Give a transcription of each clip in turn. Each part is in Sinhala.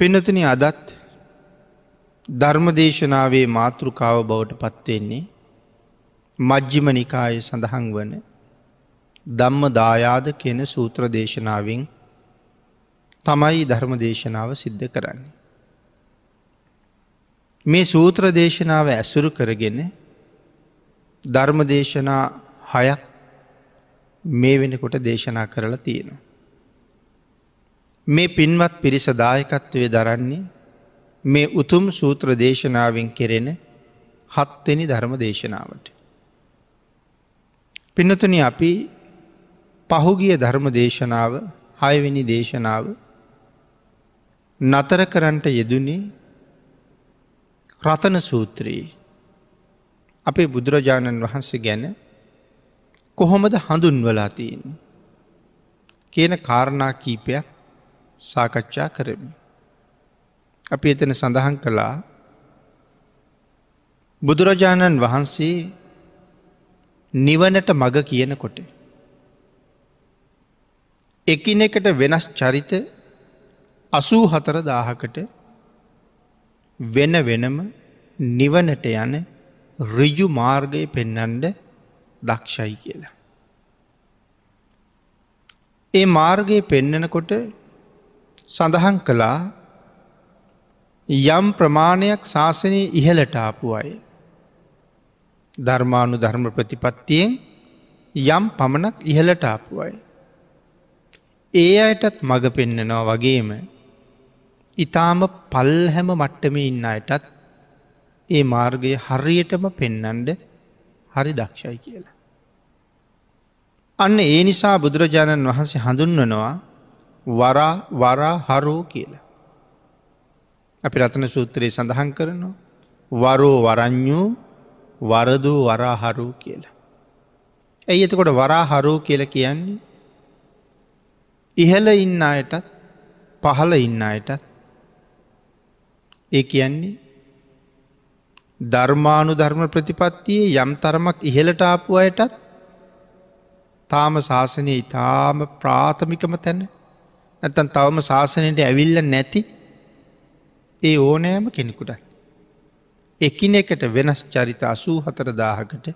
පෙන්නතන අදත් ධර්මදේශනාවේ මාතෘකාව බවට පත්වෙන්නේ මජ්ජිම නිකාය සඳහන් වන දම්ම දායාද කෙන සූත්‍ර දේශනාවෙන් තමයි ධර්ම දේශනාව සිද්ධ කරන්නේ. මේ සූත්‍ර දේශනාව ඇසුරු කරගෙන ධර්ම දේශනා හයක් මේ වෙනකොට දේශනා කරලා තියෙනවා. මේ පින්වත් පිරිස දායකත්වය දරන්නේ මේ උතුම් සූත්‍ර දේශනාවෙන් කෙරෙන හත්වෙනි ධර්ම දේශනාවට. පින්නතුන අපි පහුගිය ධර්ම දේශනාව හයවෙනි දේශනාව නතර කරන්ට යෙදුනේ රතන සූත්‍රයේ අපේ බුදුරජාණන් වහන්සේ ගැන කොහොමද හඳුන්වලා තියෙන් කියන කාරණා කීපයක් සාකච්ඡා කරමි. අපි එතන සඳහන් කළා බුදුරජාණන් වහන්සේ නිවනට මග කියනකොට. එකිනෙකට වෙනස් චරිත අසූ හතර දාහකට වෙන වෙනම නිවනට යන රිජු මාර්ගය පෙන්නන්ඩ දක්ෂයි කියලා. ඒ මාර්ගයේ පෙන්නනකොට සඳහන් කළා යම් ප්‍රමාණයක් ශාසනය ඉහලට ආපු අය. ධර්මානු ධර්ම ප්‍රතිපත්තියෙන් යම් පමණක් ඉහලට ආපු අය. ඒ අයටත් මඟ පෙන්නනවා වගේම ඉතාම පල් හැම මට්ටම ඉන්න අයටත් ඒ මාර්ගය හරියටම පෙන්නන්ඩ හරි දක්ෂයි කියලා. අන්න ඒ නිසා බුදුරජාණන් වහන්සේ හඳුන්වනවා වරා වරා හරෝ කියලා. අපි රතන සූත්‍රයේ සඳහන් කරනවා. වරෝ වරං්ඥූ වරදූ වරාහරූ කියලා. ඇයි එතකොට වරාහරූ කියල කියන්නේ. ඉහල ඉන්න අයටත් පහල ඉන්න අයටත් ඒ කියන්නේ ධර්මානු ධර්ම ප්‍රතිපත්තියේ යම් තරමක් ඉහලට ආපු අයටත් තාම ශාසනය ඉතාම ප්‍රාථමිකම තැන නැතන් තවම ශාසනයට ඇවිල්ල නැති ඒ ඕනෑම කෙනෙකුට. එකිනෙකට වෙනස් චරිත අසූ හතර දාහකට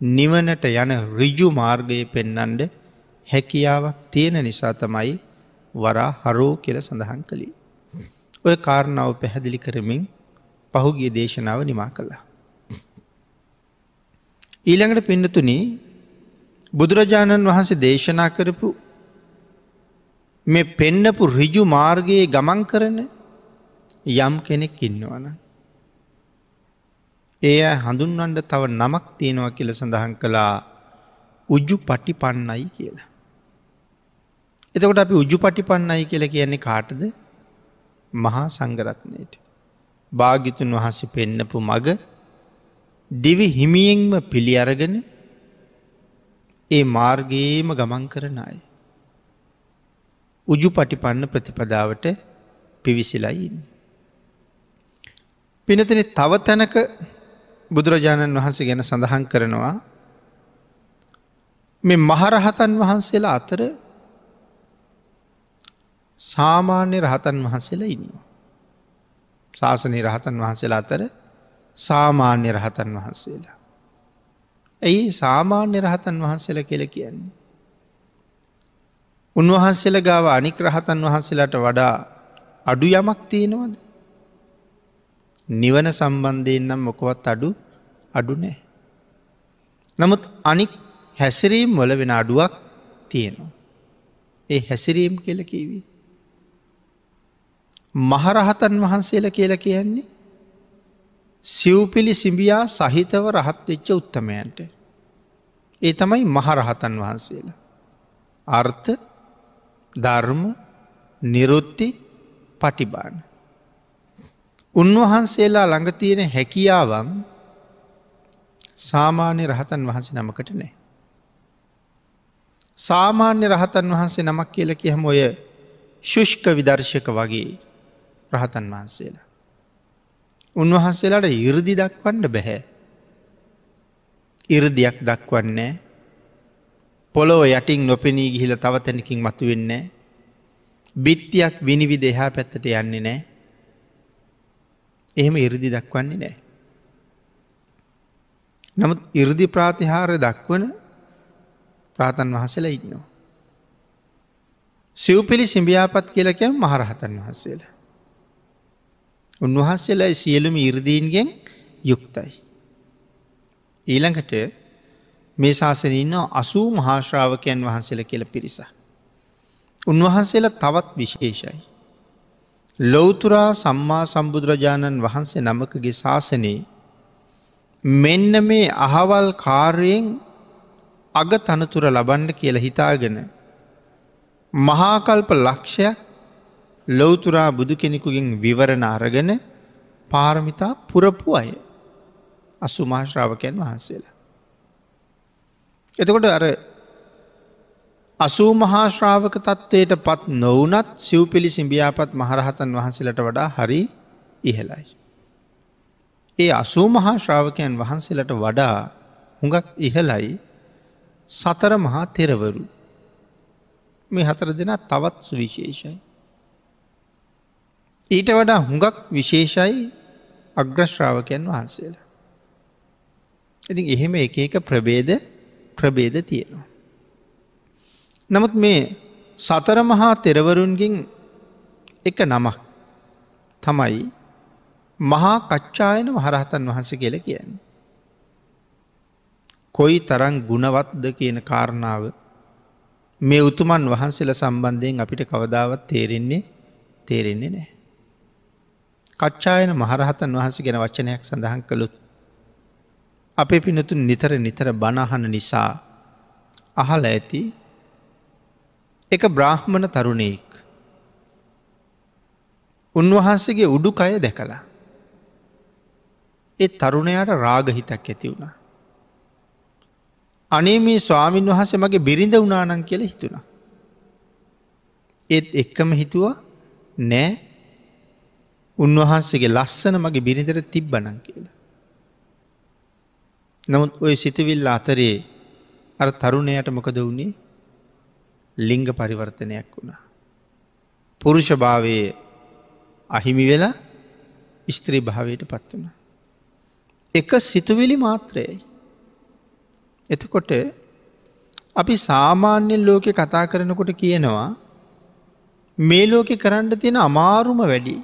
නිවනට යන රිජු මාර්ගය පෙන්නන්ඩ හැකියාවක් තියෙන නිසා තමයි වරා හරෝ කියල සඳහන් කළේ. ඔය කාරණාව පැහැදිලි කරමින් පහුගිය දේශනාව නිමා කළා. ඊළඟට පින්නතුනී බුදුරජාණන් වහන්සේ දේශනා කරපු මේ පෙන්නපු රිජු මාර්ගයේ ගමන් කරන යම් කෙනෙක් ඉන්නවන. ඒ හඳුන්වන්ඩ තව නමක් තියෙනවා කියල සඳහන් කළා උජ්ජු පටි පන්නයි කියලා. එතකොට අපි උජ්ජු පටි පන්නයි කියල කියන්නේ කාටද මහා සංගරත්නයට. භාගිතුන් වහස පෙන්නපු මග දිවි හිමියෙන්ම පිළි අරගෙන ඒ මාර්ගයේම ගමන් කරන අය. උජු පටිපන්න ප්‍රතිපදාවට පිවිසිලයින්. පිනතින තව තැනක බුදුරජාණන් වහන්සේ ගැන සඳහන් කරනවා මේ මහරහතන් වහන්සේලා අතර සාමාන්‍ය රහතන් වහන්සේලා ඉන්නවා. ශාසනය රහතන් වහන්සේලා අතර සාමාන්‍ය රහතන් වහන්සේලා. ඇයි සාමාන්‍ය රහතන් වහන්සේල කෙල කියන්නේ. උන්වහන්සේල ගාව අනික් රහතන් වහන්සේලාට වඩා අඩු යමක් තියෙනවද. නිවන සම්බන්ධයෙන් නම් මොකොවත් අඩු අඩු නෑ. නමුත් අනික් හැසිරීම් වල වෙන අඩුවක් තියෙනවා. ඒ හැසිරීම් කියල කීවී. මහරහතන් වහන්සේල කියල කියන්නේ සිව්පිලි සිඹියා සහිතව රහත් වෙච්ච උත්තමයන්ට. ඒ තමයි මහරහතන් වහන්සේලා. අර්ථ ධර්ම නිරුත්ති පටිබාන. උන්වහන්සේලා ළඟ තියෙන හැකියාවන් සාමාන්‍ය රහතන් වහන්සේ නමකට නෑ. සාමාන්‍ය රහතන් වහන්සේ නමක් කියල කියහම ඔය ශුෂ්ක විදර්ශක වගේ රහතන් වහන්සේලා. උන්වහන්සේලාට ඉරදි දක්වන්න බැහැ. ඉරදියක් දක්වන්නේ පොළොව යටින් නොපෙනී ගිහිල තව තැනකින් මතු වෙන්නේ බිත්තියක් විනිවි දෙහා පැත්තට යන්නේ නෑ එහෙම ඉරදි දක්වන්නේ නෑ. නමුත් ඉරදි ප්‍රාතිහාර දක්වන ප්‍රාතන් වහසලා ඉන්නවා. සිව්පිලි සිඹියාපත් කියලකැම් මහරහතන් වහන්සේලා. උන්වහන්සේලා සියලුම ඉරදීන්ගෙන් යුක්තයි. ඊළඟට මේ ශාසන ඉන්න අසූ මහාශ්‍රාවකයන් වහන්සේල කියල පිරිස. උන්වහන්සේලා තවත් විශේෂයි. ලොවතුරා සම්මා සම්බුදුරජාණන් වහන්සේ නමකගේ ශාසනයේ මෙන්න මේ අහවල් කාර්යෙන් අග තනතුර ලබන්ඩ කියල හිතාගෙන මහාකල්ප ලක්ෂයක් ලොවතුරා බුදු කෙනෙකුගෙන් විවරණ අරගෙන පාරමිතා පුරපු අය අසුමාශ්‍රාවකයන් වහන්සේලා. එතකොට අර අසූ මහාශ්‍රාවක තත්ත්වයට පත් නොවනත් සිව්පිලි සිඹියාපත් මහරහතන් වහන්සේලට වඩා හරි ඉහලයි. ඒ අසූ මහාශ්‍රාවකයන් වහන්සේලට වඩා හුඟක් ඉහලයි සතර මහා තෙරවරු මේ හතර දෙනා තවත් සුවිශේෂයි. ඊට වඩා හුඟක් විශේෂයි අග්‍රශ්‍රාවකයන් වහන්සේලා. ඉතින් එහෙම එක එක ප්‍රබේද ප්‍රබේද තියෙනවා. නමුත් මේ සතර මහා තෙරවරුන්ගෙන් එක නමක් තමයි මහා කච්චායන මහරහතන් වහන්ස කියල කියන්නේ. කොයි තරං ගුණවත්ද කියන කාරණාව මේ උතුමන් වහන්සේල සම්බන්ධයෙන් අපිට කවදාවත් තේරෙන්නේ තේරෙන්නේ නෑ. කච්චායන මහරහතන් වහන්ස ගැන වචනයක් සඳහන් කළුත් අපේ පිනතුන් නිතර නිතර බණහන නිසා අහල ඇති එක බ්‍රාහ්මණ තරුණයෙක් උන්වහන්සේගේ උඩුකය දැකලා ඒ තරුණයාට රාගහිතක් ඇති වුණා. අනේ මේ ස්වාමීන් වහස මගේ බිරිඳ වනානං කියල හිතුණා. ඒත් එක්කම හිතුවා නෑ උන්වහන්සේගේ ලස්සන මගේ බිරිඳර තිබ්බනං කියලා. නමුත් ඔය සිතවිල්ල අතරේ අර තරුණයට මොකද වුණේ ලිංග පරිවර්තනයක් වුණා. පුරුෂ භාවයේ අහිමි වෙලා ස්ත්‍රී භාවයට පත් වුණ. එක සිතුවිලි මාත්‍රයයි. එතකොට අපි සාමාන්‍යෙන් ලෝකෙ කතා කරනකොට කියනවා මේ ලෝකෙ කරන්න තියෙන අමාරුම වැඩි.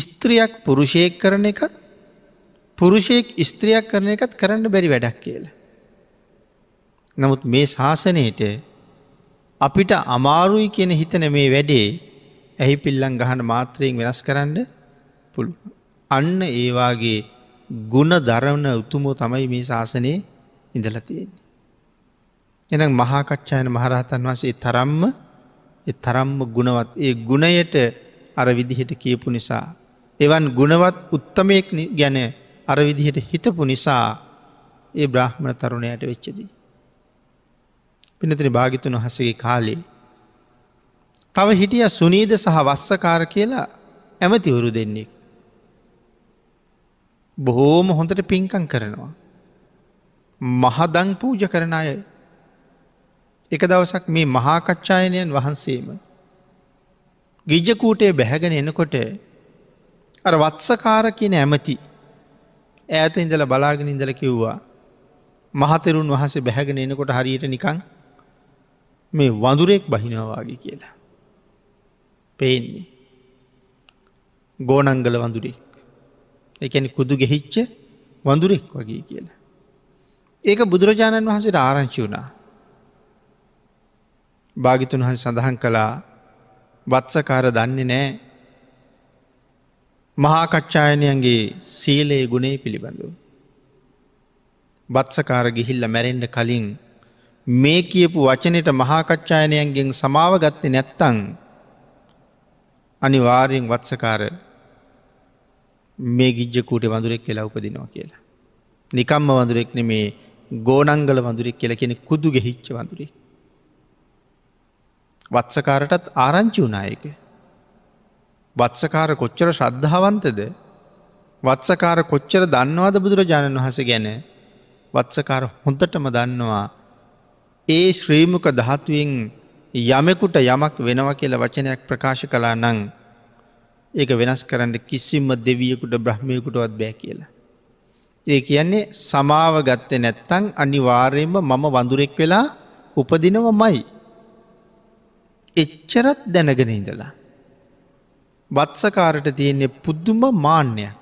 ස්ත්‍රියක් පුරුෂයෙක් කරන එකත් පුරුෂයෙක් ස්ත්‍රියක් කරන එකත් කරන්න බැරි වැඩක් කියලා. නමුත් මේ ශාසනයට අපිට අමාරුයි කියන හිතන මේ වැඩේ ඇහි පිල්ලං ගහන මාත්‍රයෙන් වෙනස් කරන්න පුළු. අන්න ඒවාගේ ගුණ දරවන උතුමෝ තමයි මේ ශාසනයේ ඉඳලතියෙන්නේ. එනම් මහාකච්ඡායන මහරහතන් වන්සේ තරම්ම තරම්ම ගුණවත් ඒ ගුණයට අර විදිහට කියපු නිසා. එවන් ගුණවත් උත්තමයෙක් ගැන අර විදිහට හිතපු නිසා ඒ බ්‍රහ්මණ තරුණයට වෙච්චදී. පිනතින භාගිතුන හසගේ කාලේ. තව හිටිය සුනීද සහ වස්සකාර කියලා ඇමතිවරු දෙන්නෙක්. බොහෝම හොඳට පින්කං කරනවා. මහදං පූජ කරන අය එක දවසක් මේ මහාකච්ඡායනයන් වහන්සේම ගිජ්ජකූටේ බැහැගෙන එනකොට අර වත්සකාර කියන ඇමති ඈත ඉඳල බලාගෙන ඉඳල කිව්වා මහතෙරුන් වහසේ බැහැගෙන එනකොට හරියට නිකං මේ වඳුරෙක් බහිනවාගේ කියලා. පේන්නේ. ගෝනංගල වඳුරෙක්. එකැනි කුදු ගෙහිච්ච වඳුරෙක් වගේ කියලා. ඒක බුදුරජාණන් වහන්සේට ආරංචි වුණා. භාගිතුන් වහන් සඳහන් කළා වත්සකාර දන්නේ නෑ මහාකච්ඡායනයන්ගේ සීලයේ ගුණේ පිළිබඳව. බත්සකාර ගිහිල්ල මැරෙන්ඩ කලින් මේ කියපු වචනයට මහාකච්ඡායනයන්ගෙන් සමාව ගත්තේ නැත්තං අනිවාරයෙන් වත්සකාර මේ ගිජ්ජකූට වඳුරෙක් කියලා උපදිනවා කියලා. නිකම්ම වඳුරෙක්න මේ ගෝනංගල වඳුරෙක් කියල කෙනෙ කුදු ගෙහිච්ච වඳුරේ. වත්සකාරටත් ආරංචි වනායක. වත්සකාර කොච්චර ශ්‍රද්ධාවන්තද වත්සකාර කොච්චර දන්නවාද බුදුරජාණන් වහස ගැන වත්සකාර හොඳටම දන්නවා ඒ ශ්‍රීමක ධාතුවෙන් යමෙකුට යමක් වෙනවා කියලා වචනයක් ප්‍රකාශ කලා නං ඒක වෙනස් කරන්න කිසිම්ම දෙවියකුට බ්‍රහ්මයකුටවත් බෑ කියලා. ඒ කියන්නේ සමාව ගත්තේ නැත්තං අනිවාර්යෙන්ම මම වඳුරෙක් වෙලා උපදිනව මයි. එච්චරත් දැනගෙන ඉඳලා. වත්සකාරට තියෙන්නේ පුද්දුම මාන්‍යයක්.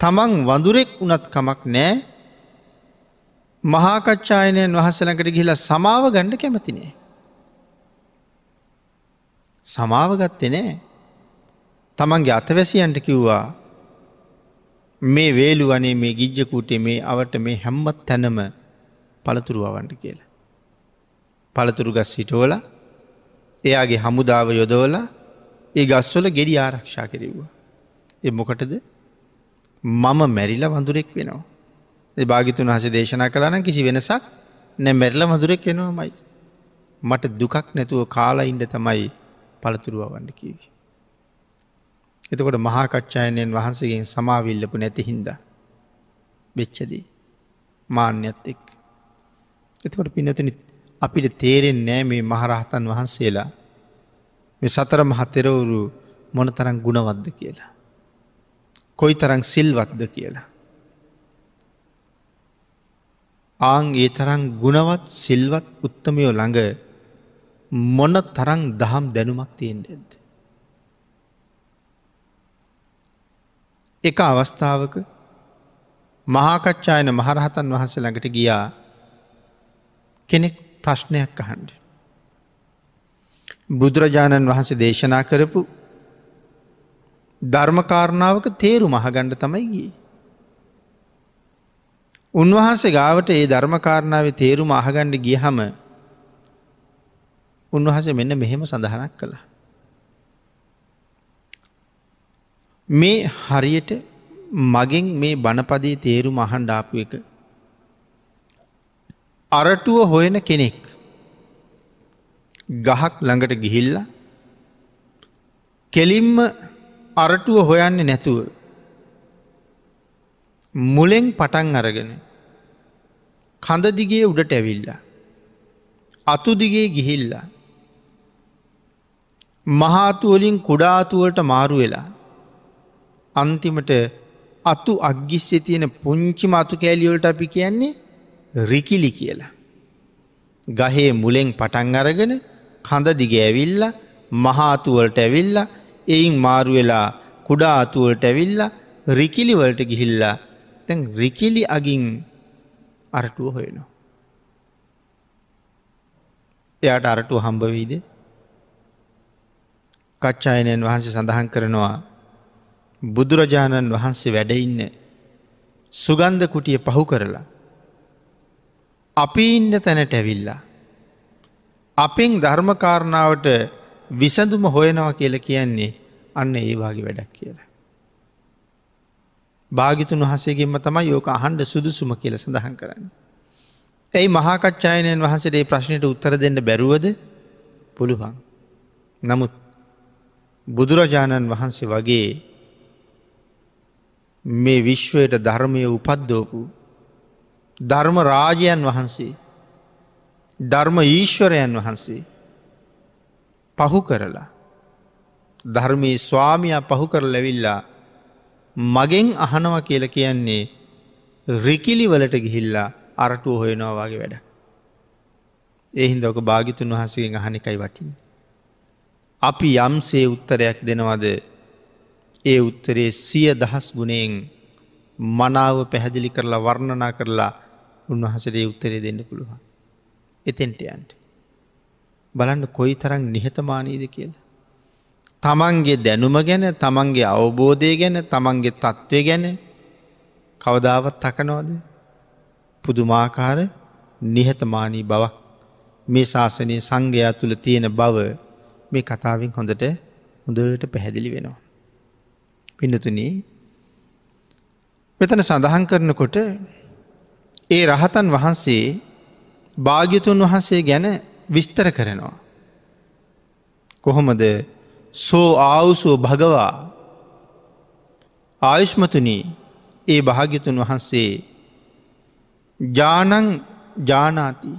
තමන් වඳුරෙක් වනත් කමක් නෑ මහාකච්ඡායනයන් වහසලකට ගිහිලා සමාව ගණ්ඩ කැමතිනේ. සමාව ගත්තේ නෑ. තමන්ගේ අතවැසියන්ට කිව්වා මේ වේලු වනේ මේ ගිජ්ජකූටේ මේ අවට මේ හැම්මත් තැනම පළතුරුවවන්ට කියලා. පළතුරු ගස් සිටෝල එයාගේ හමුදාව යොදවල ඒ ගස්වල ගෙඩි ආරක්ෂා කිරව්වා. එ මොකටද මම මැරිලා වඳුරෙක් වෙනවා. ඒ භාගිතුන් හස දේශනා කලාන කිසි වෙනසක් නැ මැරල මදුරෙක් වෙනවාමයි. මට දුකක් නැතුව කාලා ඉන්ඩ තමයි පළතුරුව වන්න කිවී. එතකොට මහාකච්ඡායනයෙන් වහන්සේගෙන් සමාවිල්ලපු නැති හින්ද. වෙච්චදී මාන්‍යත් එක්. එතකොට පිනතන අපිට තේරෙන් නෑ මේ මහරහතන් වහන්සේලා මේ සතර මහතෙරවුරු මොන තරම් ගුණවද්ද කියලා. කොයි තරං සිල්වත්ද කියලා. ආං ඒ තරං ගුණවත් සිල්වත් උත්තමයෝ ළඟ මොන තරං දහම් දැනුමක් තියෙන්ට ඇද. එක අවස්ථාවක මහාකච්ඡායන මහරහතන් වහන්සේ ළඟට ගියා කෙනෙක් ප්‍රශ්නයක් අහන්ඩ. බුදුරජාණන් වහන්සේ දේශනා කරපු ධර්මකාරණාවක තේරු මහගණ්ඩ තමයි ගිය. උන්වහන්සේ ගාවට ඒ ධර්මකාරණාව තේරුම අහගණ්ඩ ගියහම උන්වහස මෙන්න මෙහෙම සඳහනක් කළා. මේ හරියට මගෙන් මේ බණපදේ තේරුම අහන්ඩාපු එක. අරටුව හොයන කෙනෙක් ගහක් ළඟට ගිහිල්ල කෙලින්ම අරටුව හොයන්නේ නැතුව මුලෙන් පටන් අරගෙන කඳදිගේ උඩට ඇවිල්ල. අතුදිගේ ගිහිල්ලා. මහාතුවලින් කුඩාතුවලට මාරු වෙලා. අන්තිමට අතු අග්ගිස්සේ තියෙන පුංචි මතු කෑලියොලට අපි කියන්නේ රිකිලි කියලා. ගහේ මුලෙන් පටන් අරගෙන කඳ දිග ඇවිල්ල මහාතුවලට ඇවිල්ල එයින් මාරු වෙලා කුඩා අතුවලට ඇවිල්ල රිකිලිවලට ගිහිල්ලා තැන් රිකිලි අගින් අරටුව හොයනවා. එයාට අරටුව හම්බවීද කච්චායනයන් වහන්සේ සඳහන් කරනවා බුදුරජාණන් වහන්සේ වැඩඉන්න සුගන්ධ කුටිය පහු කරලා. අපි ඉන්න තැනට ඇවිල්ලා. අපෙන් ධර්මකාරණාවට විසඳුම හොයනවා කියල කියන්නේ අන්න ඒවාගේ වැඩක් කියලා. භාගිතුන් වහසේගෙන්ම තමයි යෝක අහන්ඩ සුදුසුම කියල සඳහන් කරන්න. ඇයි මහාකච්ඡායනයන් වහන්සේට ප්‍රශ්නයට උත්තර දෙන්න බැරුවද පුළුවන්. නමුත් බුදුරජාණන් වහන්සේ වගේ මේ විශ්වයට ධර්මය උපද්දෝපු ධර්ම රාජයන් වහන්සේ ධර්ම ඊශ්වරයන් වහන්සේ පහු කරලා ධර්මයේ ස්වාමිය පහු කර ලැවිල්ලා මගෙන් අහනව කියල කියන්නේ රිකිලි වලට ගිහිල්ලා අරටුව හොයනවා වගේ වැඩ. එහින්ද ඕක භාගිතුන් වහසගෙන් අහනිකයි වටින්. අපි යම්සේ උත්තරයක් දෙනවද ඒ උත්තරේ සිය දහස් ගුණයෙන් මනාව පැහැදිලි කරලා වර්ණනා කරලා උන්වහසරේ උත්තරේ දෙන්න පුළුවන්. එතෙන්ට යන්ට. බලන්න කොයි තරං නිහතමානීද කියලා. තමන්ගේ දැනුම ගැන තමන්ගේ අවබෝධය ගැන තමන්ගේ තත්ත්වය ගැන කවදාවත් තකනෝද පුදුමාකාර නිහතමානී බවක් මේ ශාසනය සංඝයා තුළ තියෙන බව මේ කතාවෙන් හොඳට හොඳට පැහැදිලි වෙනවා. පිනතුනී මෙතන සඳහන් කරනකොට ඒ රහතන් වහන්සේ භාග්‍යතුන් වහන්සේ ගැන විස්තර කරනවා. කොහොමද සෝ ආවුසෝ භගවා ආයුෂ්මතුනී ඒ භාග්‍යතුන් වහන්සේ ජානං ජානාති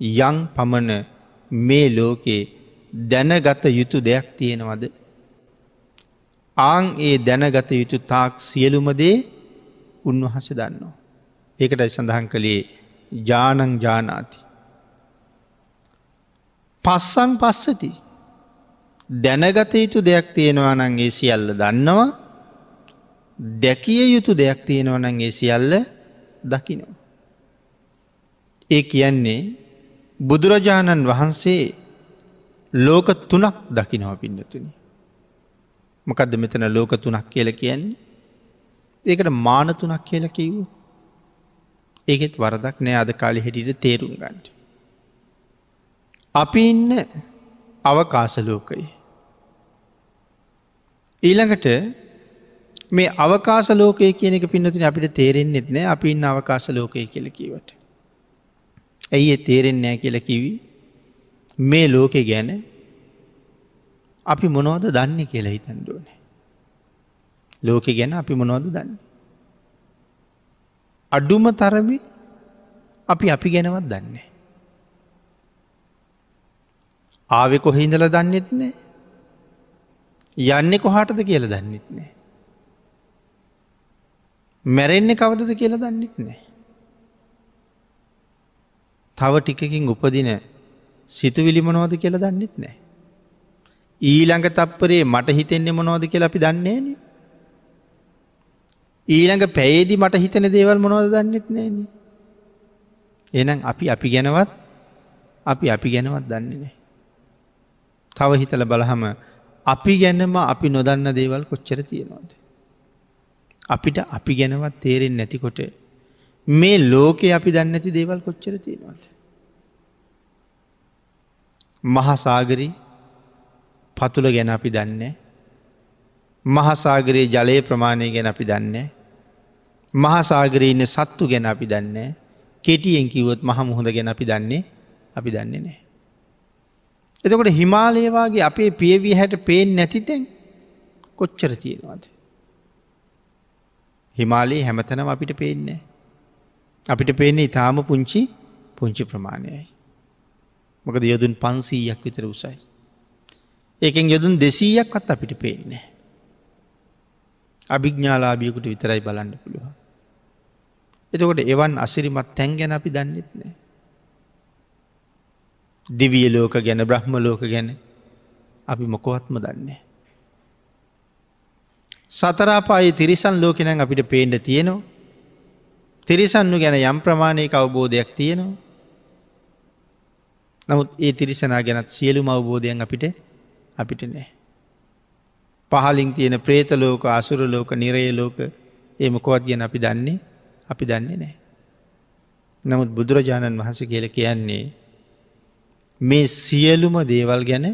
යං පමණ මේ ලෝකේ දැනගත යුතු දෙයක් තියෙනවද. ආං ඒ දැනගත යුතු තාක් සියලුමදේ උන්වහස දන්නවා. ඒකටයි සඳහන් කළේ ජානං ජානාති. පස්සං පස්සති දැනගත යුතු දෙයක් තියෙනවා නංගේ සියල්ල දන්නවා දැකිය යුතු දෙයක් තියෙනවා නංගේ සියල්ල දකිනවා. ඒ කියන්නේ බුදුරජාණන් වහන්සේ ලෝක තුනක් දකිනව පින්නතුනි. මොකදද මෙතන ලෝක තුනක් කියල කියන්නේ. ඒකට මාන තුනක් කියල කිව්. ඒකෙත් වරදක් නෑ අද කාලි හෙටිට තේරුම් ගන්ට. අපි ඉන්න අවකාසලෝකයි. ඊළඟට මේ අවකාස ලෝකය කියන එක පින්නතින අපිට තේරෙන්න්නෙත් නෑ අපි ඉන්න අවකාස ලෝකය කියලකිවට. ඇයි ඒ තේරෙන් නෑ කියල කිවි මේ ලෝකෙ ගැන අපි මොනෝද දන්න කියලා හිතන්ඩුවන. ලෝකෙ ගැන අපි මොනෝද දන්න. අඩුම තරමි අපි අපි ගැනවත් දන්නේ. ආවෙ කොහින්දල දන්නෙත් නෑ යන්නේ කොහාටද කියල දන්නෙත් නෑ. මැරෙන්නේ කවදද කියලා දන්නෙත් නෑ. තව ටිකකින් උපදින සිතුවිලි මොනවද කියලා දන්නෙත් නෑ. ඊළඟ තප්පරේ මට හිතෙන්නේ මොනවද කියලා අපි දන්නේන. ඊළඟ පැේදි මට හිතන දේවල් මොනවද දන්නෙත් නෑන. එනම් අපි අපි ගැනවත් අපි අපි ගැනවත් දන්නේ නෑ. තව හිතල බලහම අපි ගැනම අපි නොදන්න දේවල් කොච්චර තියෙනවාද. අපිට අපි ගැනවත් තේරෙන් නැතිකොට මේ ලෝකෙ අපි දන්නඇති දේවල් කොච්චර තියෙනවාද. මහසාගරී පතුළ ගැන අපි දන්නේ. මහසාගරයේ ජලය ප්‍රමාණය ගැන අපි දන්නේ. මහසාගරයේ ඉන්න සත්තු ගැන අපි දන්නේ. කෙටියෙන් කිවොත් මහ මුහොද ගැන අපි දන්නේ අපි දන්නේ නෑ. එතකොට හිමාලයවාගේ අපේ පියවී හැට පේෙන් නැතිතැන් කොච්චර තියෙනවාද. හිමාලයේ හැමතනම අපිට පේන්නේ. අපිට පේන්නේ ඉතාම පුංචි පුංචි ප්‍රමාණයයි. මොකද යොදුන් පන්සීයක් විතර උසයි. ඒකෙන් යොදුන් දෙසීයක්වත් අපිට පේන්නේ. අභිග්ඥාලාභියකුට විතරයි බලන්න පුළුවන්. එතකොට එවන් අසිරිමත් තැන් ගැන අපි දන්නෙත් නෑ. දිවිය ලෝක ගැන බ්‍රහ්ම ලෝක ගැන අපි මොකොවත්ම දන්නේ. සතරාපායේ තිරිසන් ලෝකෙනන් අපිට පේන්ඩ තියෙනවා. තිරිසන්නු ගැන යම් ප්‍රමාණයක අවබෝධයක් තියෙනවා. නමුත් ඒ තිරිසනා ගැනත් සියලුම අවබෝධයන් අපිට අපිට නෑ. පහලින් තියෙන ප්‍රේත ලෝක අසුර ලෝක නිරය ලෝක ඒ මොකොවත් ගැන අපි දන්නේ අපි දන්නේ නෑ. නමුත් බුදුරජාණන් වහස කියල කියන්නේ මේ සියලුම දේවල් ගැන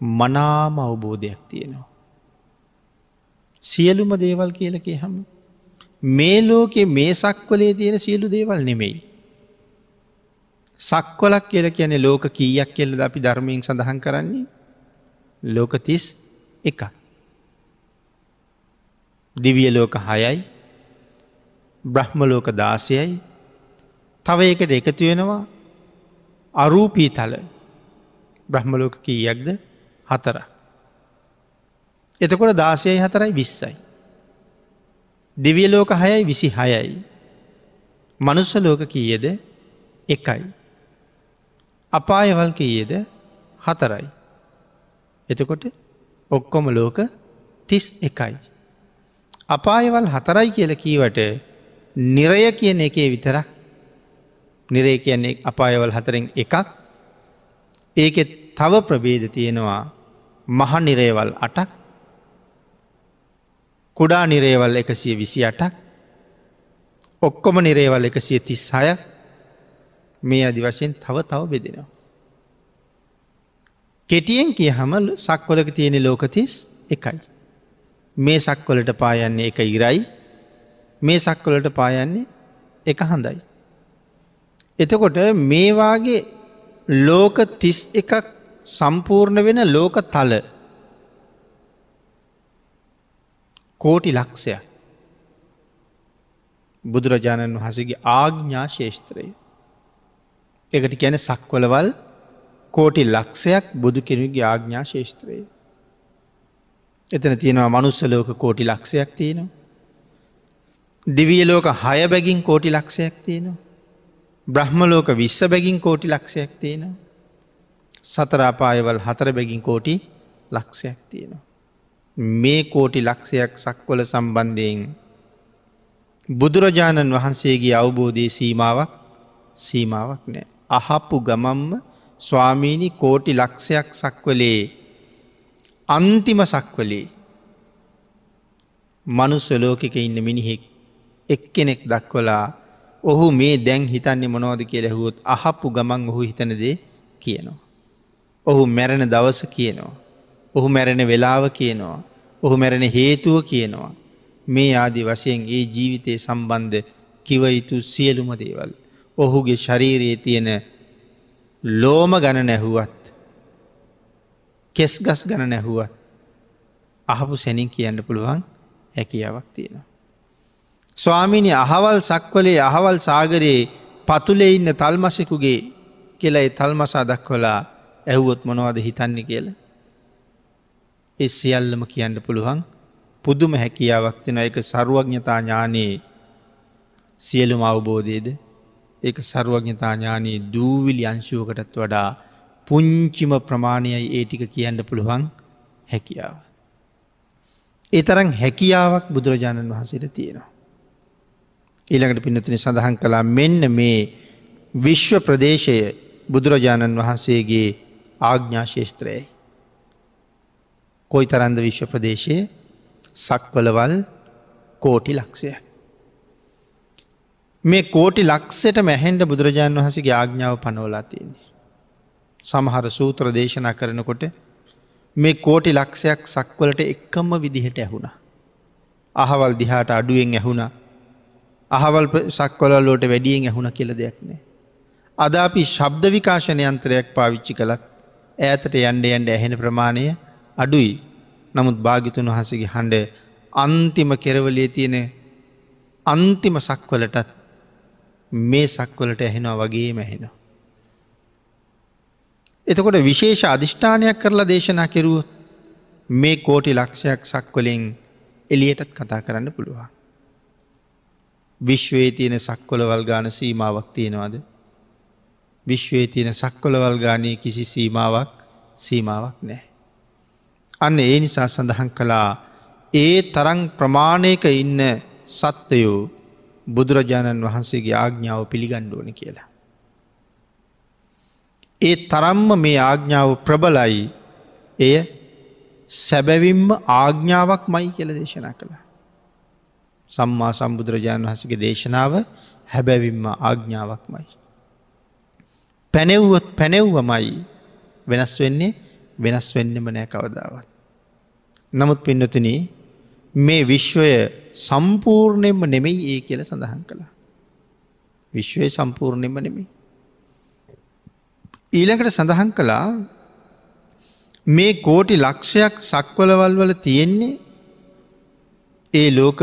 මනාම අවබෝධයක් තියෙනවා. සියලුම දේවල් කියලකේ හම මේ ලෝකෙ මේ සක්වලේ තියෙන සියලු දේවල් නෙමෙයි. සක්වලක් කියල කියන ලෝක කීයක් කෙල්ලද අපි ධර්මයෙන් සඳහන් කරන්නේ ලෝක තිස් එක. දිවිය ලෝක හයයි බ්‍රහ්ම ලෝක දාසයයි තව එකට එකතු වෙනවා අරූපී තල බ්‍රහ්මලෝක කීයක්ද හතර. එතකොට දාසයයි හතරයි විස්සයි. දෙවිය ලෝක හයයි විසි හයයි. මනුස්ස ලෝක කීයද එකයි. අපායවල් කීයද හතරයි. එතකොට ඔක්කොම ලෝක තිස් එකයි. අපායවල් හතරයි කියල කීවට නිරය කියන එකේ විතරක්. නිරේ කියන්නේ අපායවල් හතරෙන් එකක්. ඒකෙත් තව ප්‍රබේද තියෙනවා මහ නිරේවල් අටක්. කුඩා නිරේවල් එකසිය විසි අටක් ඔක්කොම නිරේවල් එකසිය තිස් හය මේ අදි වශයෙන් තව තව බෙදෙනවා. කෙටියෙන් කිය හම සක්වලක තියෙන ලෝකතිස් එකයි. මේ සක්වලට පායන්නේ එක ඉරයි මේ සක්වලට පායන්නේ එක හඳයි. එතකොට මේවාගේ ලෝක තිස් එකක් සම්පූර්ණ වෙන ලෝක තල කෝටි ලක්ෂය බුදුරජාණන් වහසගේ ආග්ඥා ශේෂත්‍රය එකට කියන සක්වලවල් කෝටි ලක්ෂයක් බුදු කෙනෙගේ ආග්ඥා ශේෂත්‍රයේ. එතන තියෙනවා මනුස්සලෝක කෝටි ලක්ෂයක් තියෙනවා. දිවියලෝක හය බැගින් කෝටි ලක්ෂයක් තියෙනවා. බ්‍රහ්මලෝක විශ්ස බැගින් කෝටි ලක්ෂයක් තියෙනවා. සතරාපායවල් හතර බැගින් කෝටි ලක්ෂයක් තියෙනවා. මේ කෝටි ලක්ෂයක් සක්වල සම්බන්ධයෙන් බුදුරජාණන් වහන්සේගේ අවබෝධය සීමාවක් සීමාවක් නෑ. අහපු ගමම්ම ස්වාමීණි කෝටි ලක්ෂයක් සක්වලේ අන්තිම සක්වලේ මනුස්සලෝකක ඉන්න මිනිහෙක් එක්කෙනෙක් දක්වලා ඔහු මේ දැන් හිතන්නේ මොනෝද කියල හුවොත් අහපු ගමන් ඔහු හිතනදේ කියනවා. ඔහු මැරෙන දවස කියනවා. ඔහු මැරෙන වෙලාව කියනවා. ඔහු මැරෙන හේතුව කියනවා. මේ ආදි වශයෙන් ඒ ජීවිතය සම්බන්ධ කිවයුතු සියලුම දේවල්. ඔහුගේ ශරීරයේ තියෙන ලෝම ගණ නැහුවත් කෙස් ගස් ගණ නැහුවත් අහපු සැනින් කියන්න පුළුවන් හැකියාවක් තියෙනවා. ස්වාමිනි අහවල් සක්වලේ අහවල් සාගරයේ පතුලේ ඉන්න තල්මසෙකුගේ කියලයි තල්මසා දක්වලා ඇහුවොත් මොනවද හිතන්නේ කියලා. ඒ සියල්ලම කියන්න පුළුවන් පුදුම හැකියාවක් තින එක සරුවඥතා ඥානයේ සියලුම අවබෝධයද ඒක සරුවඥතා ඥානයේ දූවිලි අංශුවකටත් වඩා පුංචිම ප්‍රමාණයයි ඒ ටික කියන්න පුළුවන් හැකියාව. ඒ තරම් හැකියාවක් බුදුරජාණන් වහන්සේට තියෙනවා. ඊළඟට පිනතින සඳහන් කලා මෙන්න මේ විශ්ව ප්‍රදේශය බුදුරජාණන් වහන්සේගේ ආග්ඥා ශේෂත්‍රයයි. කොයි තරන්ද විශ්ව ප්‍රදේශයේ සක්වලවල් කෝටි ලක්ෂය. මේ කෝටි ලක්සට මැහෙන්ට බුදුරජාණන් වහසගේ ආග්ඥාව පනෝලා තියන්නේ. සමහර සූත්‍ර දේශනා කරනකොට මේ කෝටි ලක්ෂයක් සක්වලට එක්කම්ම විදිහට ඇහුණ. අහවල් දිහාට අඩුවෙන් ඇහුණ අහවල් සක්වලල්ලෝට වැඩියෙන් ඇහුණ කියල දෙයක් නෑ. අද අපි ශබ්ද විකාශනයන්ත්‍රයක් පාවිච්චි කළත් ඈතට යන්ඩ යන්ඩ ඇහෙන ප්‍රමාණය අඩුයි නමුත් භාගිතුන් වහසගේ හඬ අන්තිම කෙරවලේ තියෙන අන්තිම සක්වලටත් මේ සක්වලට ඇහෙනවා වගේ මැහෙනවා. එතකොට විශේෂ අධිෂ්ඨානයක් කරලා දේශනා කෙරුවොත් මේ කෝටි ලක්ෂයක් සක්වලින් එලියටත් කතා කරන්න පුළුවන්. විශ්වයේ තියෙන සක්කොලවල් ගාන සීමාවක් තියෙනවාද. විශ්වයේ තියෙන සක්කොලවල් ගානය කිසි සීමාවක් සීමාවක් නෑ. අන්න ඒ නිසා සඳහන් කළා ඒ තරං ප්‍රමාණයක ඉන්න සත්වයෝ බුදුරජාණන් වහන්සේගේ ආග්ඥාව පිළිගණ්ඩුවන කියලා. ඒ තරම්ම මේ ආග්ඥාව ප්‍රබලයි එය සැබැවිම්ම ආග්ඥාවක් මයි කියල දේශනා කළ. සම්මා සම්බුදුරජාණන් වහසගේ දේශනාව හැබැවිම්ම ආග්ඥාවක් මයි. පැනෙව්වොත් පැනෙව්වමයි වෙනස් වෙන්නේ වෙනස් වෙන්නම නෑ කවදාවත්. නමුත් පින්නතින මේ විශ්වය සම්පූර්ණයෙන්ම නෙමෙයි ඒ කියල සඳහන් කළ. විශ්වය සම්පූර්ණයෙන්ම නෙමෙයි. ඊළඟට සඳහන් කළා මේ කෝටි ලක්ෂයක් සක්වලවල් වල තියෙන්නේ ඒ ලෝක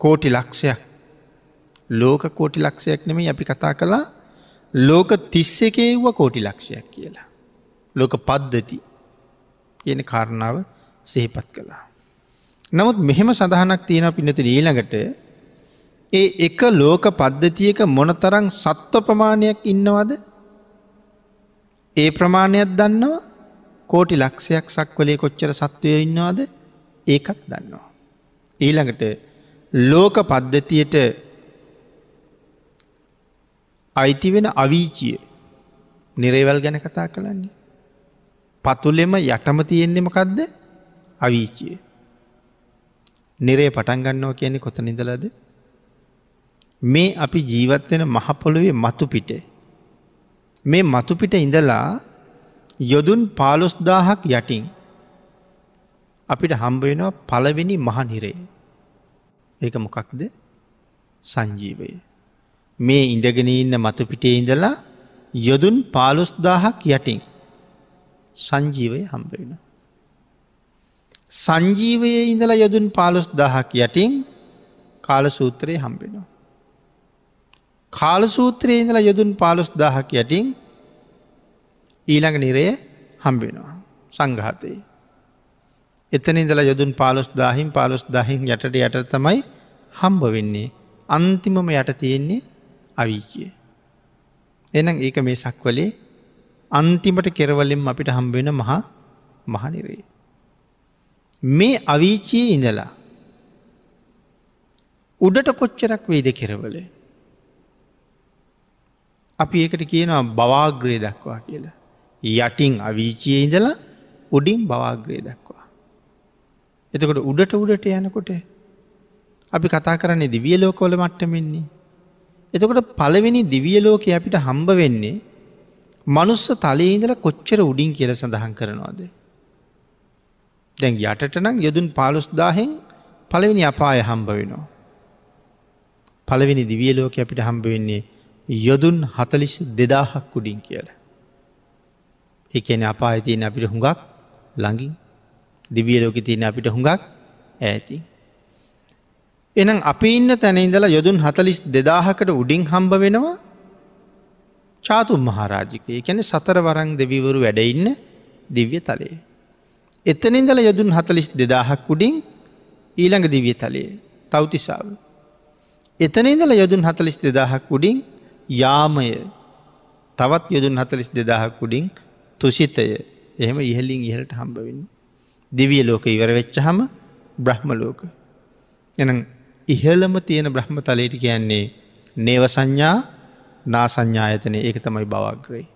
කෝටි ලක්ෂයක් ලෝක කෝටි ලක්ෂයක් නෙමේ අපි කතා කළා ලෝක තිස්ස එකේව්ව කෝටි ලක්ෂයක් කියලා. ලෝක පද්ධති කියන කාරණාව සෙහිපත් කළා. නමුත් මෙහෙම සඳහනක් තියෙන පිනති ඊළඟට ඒ එක ලෝක පද්ධතියක මොනතරං සත්ව ප්‍රමාණයක් ඉන්නවද ඒ ප්‍රමාණයක් දන්නවා කෝටි ලක්ෂයක් සක්වලේ කොච්චර සත්වය ඉන්නවාද ඒකත් දන්නවා. ඊළඟට ලෝක පද්ධතියට අයිති වෙන අවීචිය නිරේවල් ගැන කතා කළන්නේ. පතුලෙම යටම තියෙන්නෙමකක්ද අවීචිය. නිරේ පටන් ගන්නවා කියන්නේ කොත නිදලද මේ අපි ජීවත්වෙන මහපොළොවේ මතු පිටේ. මේ මතුපිට ඉඳලා යොදුන් පාලොස්දාහක් යටින් අපිට හම්බ වෙනවා පළවෙනි මහනිරේ. ඒක මොකක්ද සංජීවය. මේ ඉඳගෙන ඉන්න මතුපිටේ ඉඳලා යොදුන් පාලොස්දාහක් යටින් සංජීවය හම්බ වෙන. සංජීවයේ ඉඳලා යොදුන් පාලොස් දහක් යටින් කාලසූත්‍රයේ හම්බෙනවා. කාලසූත්‍රයේ ඉඳලා යොදුන් පාලොස් දහක් යටින් ඊළඟ නිරය හම්බෙනවා සංඝාතයේ. එතන ඉදලා යොදුන් පාලොස් දාහින් පාලොස් දහින් යටට යට තමයි හම්බ වෙන්නේ. අන්තිමම යට තියෙන්නේ අවිචිය. එනම් ඒක මේ සක්වලේ අන්තිමට කෙරවලින් අපිට හම්බෙන මහා මහනිරේ. මේ අවීචයේ ඉඳලා උඩට කොච්චරක් වේද කෙරවලේ. අපි ඒකට කියනවා බවාග්‍රය දක්වා කියලා. යටින් අවීචයේ ඉඳලා උඩින් බවාග්‍රය දක්වා. එතකොට උඩට උඩට යනකොට අපි කතා කරන්නේ දිවිය ලෝකවල මට්ටමෙන්නේ. එතකොට පළවෙනි දිවිය ලෝක අපිට හම්බ වෙන්නේ මනුස්ස තලයේ ඉඳල කොච්චර උඩින් කියල සඳහන් කරනවාද. දැන් යටට නම් යොදුන් පාලුස්දාහෙන් පළවෙනි අපාය හම්බ වෙනවා. පළවෙනි දිවිය ලෝක අපිට හම්බ වෙන්නේ යොදුන් හතලිස් දෙදාහක් උඩින් කියලා. එකන අපායතියන අපිට හුඟක් ළඟින් දිවිය ලෝක තියන අපිට හුඟක් ඇති. එනම් අපි ඉන්න තැන ඉඳලා යොදුන් හතලිස් දෙදාහකට උඩින් හම්බ වෙනවා චාතුන් මහරාජිකය කැන සතර වරං දෙවිවරු වැඩඉන්න දිව්‍ය තලයේ. එතනින්දල යොදුන් හතලිස් දෙදාහක් උඩින් ඊළඟ දිවිය තලයේ තවතිසාාව. එතනින්දල යොදුන් හතලිස් දෙදාහක් උඩින් යාමය තවත් යොදුන් හතලිස් දෙදාහක් උඩින් තුසිතය එහෙම ඉහලින් ඉහලට හම්බවෙන්න. දිවිය ලෝක ඉවර වෙච්ච හම බ්‍රහ්ම ලෝක. එන ඉහලම තියෙන බ්‍රහ්ම තලයට කියන්නේ නේව සංඥා නා සංඥායතනය ඒක තමයි බවග්‍රේ.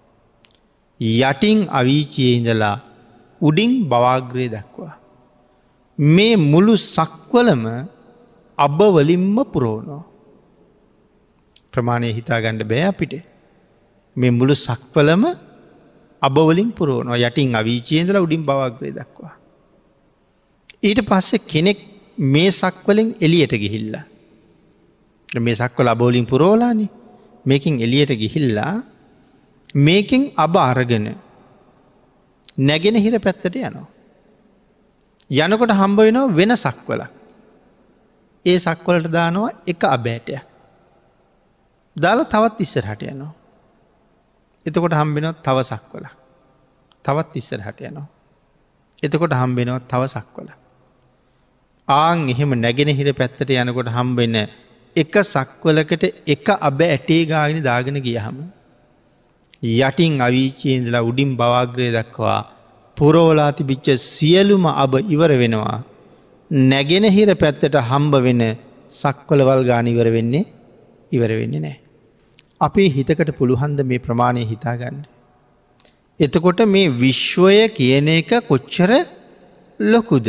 යටින් අවීචයේ ඉඳලා උඩින් බවාග්‍රය දක්වා. මේ මුළු සක්වලම අබවලින්ම පුරෝණෝ. ප්‍රමාණය හිතාගණ්ඩ බෑ අපිට. මේ මුළු සක්වලම අබවලින් පුරෝණෝ යටින් අවීචයේදල උඩින් බවාග්‍රය දක්වා. ඊට පස්සෙ කෙනෙක් මේ සක්වලින් එලියට ගිහිල්ල. මේ සක්වල අබෝලින් පුරෝලානි මේකින් එලියට ගිහිල්ලා මේකින් අබ අරගෙන නැගෙන හිර පැත්තට යනවා. යනකොට හම්බ වෙනවා වෙන සක්වල. ඒ සක්වලට දානවා එක අබෑටයක්. දාලා තවත් ඉස්සරහට යනවා. එතකොට හම්බෙනොත් තව සක්වල. තවත් ඉස්සරහට යනවා. එතකොට හම්බෙනවත් තව සක්වල. ආං එහෙම නැගෙන හිර පැත්තට යනකොට හම්බෙන්න එක සක්වලකට එක අබ ඇටේ ගාගෙන දාගෙන ගියහම. යටින් අවීචයේදලා උඩින් බවාග්‍රය දක්වා පුරෝලා තිබිච්ච සියලුම අබ ඉවර වෙනවා. නැගෙන හිර පැත්තට හම්බ වෙන සක්වලවල් ගාන ඉවර වෙන්නේ ඉවර වෙන්නේ නෑ. අපේ හිතකට පුළුහන්ද මේ ප්‍රමාණය හිතාගන්න. එතකොට මේ විශ්වය කියන එක කොච්චර ලොකුද.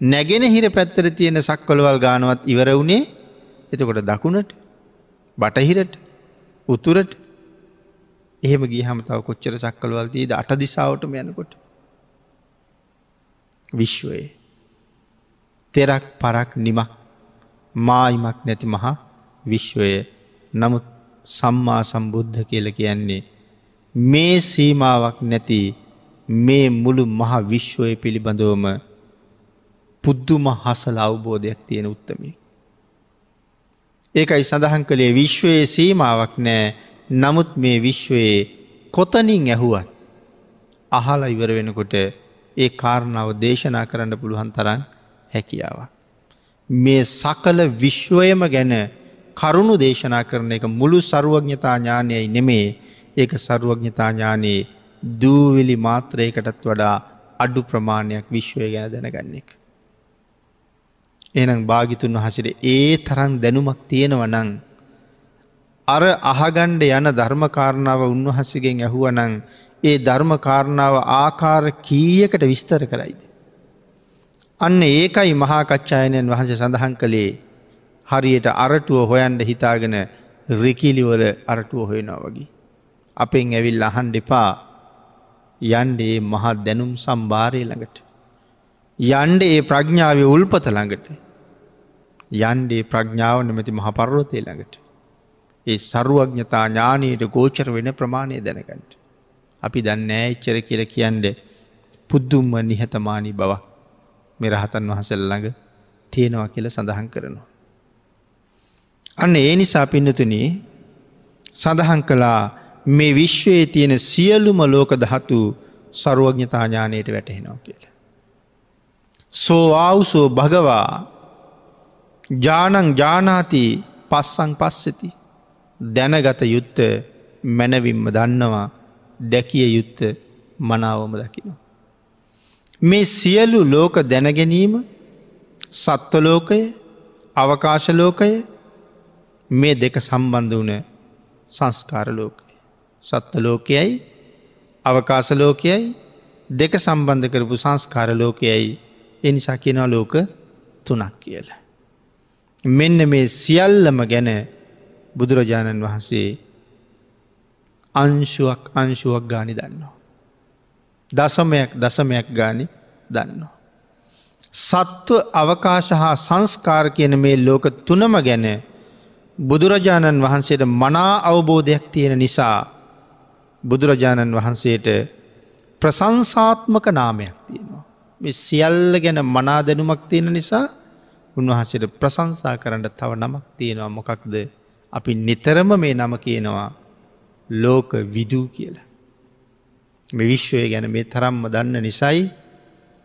නැගෙන හිර පැත්තර තියෙන සක්කොළවල් ගානවත් ඉවර වුණේ එතකොට දකුණට බටහිරට උතුරට එහෙම ගිය හමතාව කොච්චර සක්කලවල්තිීද අට දිසාාවටම යනකොට. විශ්වයේ. තෙරක් පරක් නිමක් මායිමක් නැති මහා විශ්වය නමුත් සම්මා සම්බුද්ධ කියල කියන්නේ මේ සීමාවක් නැති මේ මුළු මහා විශ්වය පිළිබඳවම පුද්දුම හසල අවබෝධයක් තියෙන උත්තමි. ඒකයි සඳහන් කළේ විශ්වයේ සීමාවක් නෑ නමුත් මේ විශ්වයේ කොතනින් ඇහුවත් අහලා ඉවර වෙනකොට ඒ කාරණාව දේශනා කරන්න පුළුවන් තරන් හැකියාවක්. මේ සකල විශ්වයම ගැන කරුණු දේශනා කරන එක මුළු සරුවඥතා ඥානයයි නෙමේ ඒක සරුවඥතා ඥානයේ දූවිලි මාත්‍රයකටත් වඩා අඩු ප්‍රමාණයක් විශ්වය ගැන දැනගන්න එක. එනම් භාගිතුන් වහසිට ඒ තරන් දැනුමක් තියෙනව නං. අර අහගණ්ඩ යන ධර්මකාරණාව උන්වහස්සගෙන් ඇහුවනං ඒ ධර්මකාරණාව ආකාර කීයකට විස්තර කරයිද. අන්න ඒකයි මහාකච්ඡායනයන් වහන්සේ සඳහන් කළේ හරියට අරටුව හොයන්ඩ හිතාගෙන රිකිලිවල අරටුව හොයනවා වගේ. අපෙන් ඇවිල් අහන් දෙපා යන්ඩේ මහත් දැනුම් සම්භාරය ළඟට. යන්ඩ ඒ ප්‍රඥාව උල්පත ළඟට යන්ඩේ ප්‍රඥාව නමැති මහපරවතය ළඟට. ඒ සරුවඥතා ඥානයට ගෝචර වෙන ප්‍රමාණය දැනගට. අපි දන්න ෑච්චර කියල කියන්ඩ පුද්දුම්ම නිහතමානී බවක් මෙරහතන් වහසල් ළඟ තියෙනවා කියල සඳහන් කරනවා. අන්න ඒ නිසා පින්නතුන සඳහන් කළා මේ විශ්වයේ තියෙන සියලුම ලෝක දහතු සරුවඥතාඥානයට වැටහෙනවා කියලා. සෝ ආවුසෝ භගවා ජානං ජානාති පස්සං පස්සති දැනගත යුත්ත මැනවිම්ම දන්නවා දැකිය යුත්ත මනාවම දකිනවා. මේ සියලු ලෝක දැනගැනීම සත්වලෝකය අවකාශලෝකය මේ දෙක සම්බන්ධ වන සංස්කාරලෝකය. සත්වලෝකයයි අවකාශලෝකයයි දෙක සම්බන්ධ කරපු සංස්කාරලෝකයයි එනිසා කියෙනවා ලෝක තුනක් කියලා. මෙන්න මේ සියල්ලම ගැන බුදුරජාණන් වහන්සේ අංශුවක් අංශුවක් ගානි දන්නවා. දසමයක් දසමයක් ගානි දන්නවා. සත්ව අවකාශ හා සංස්කාර කියන මේ ලෝක තුනම ගැන බුදුරජාණන් වහන්සේට මනා අවබෝධයක් තියෙන නිසා බුදුරජාණන් වහන්සේට ප්‍රසංසාත්මක නාමයක් තියෙනවා. මේ සියල්ල ගැන මනා දැනුමක් තියෙන නිසා උන්වහන්සේට ප්‍රසංසා කරන්න තව නමක් තියෙනවා මොකක්ද අපි නිතරම මේ නම කියනවා ලෝක විදූ කියලා. මේ විශ්වය ගැන මේ තරම්ම දන්න නිසයි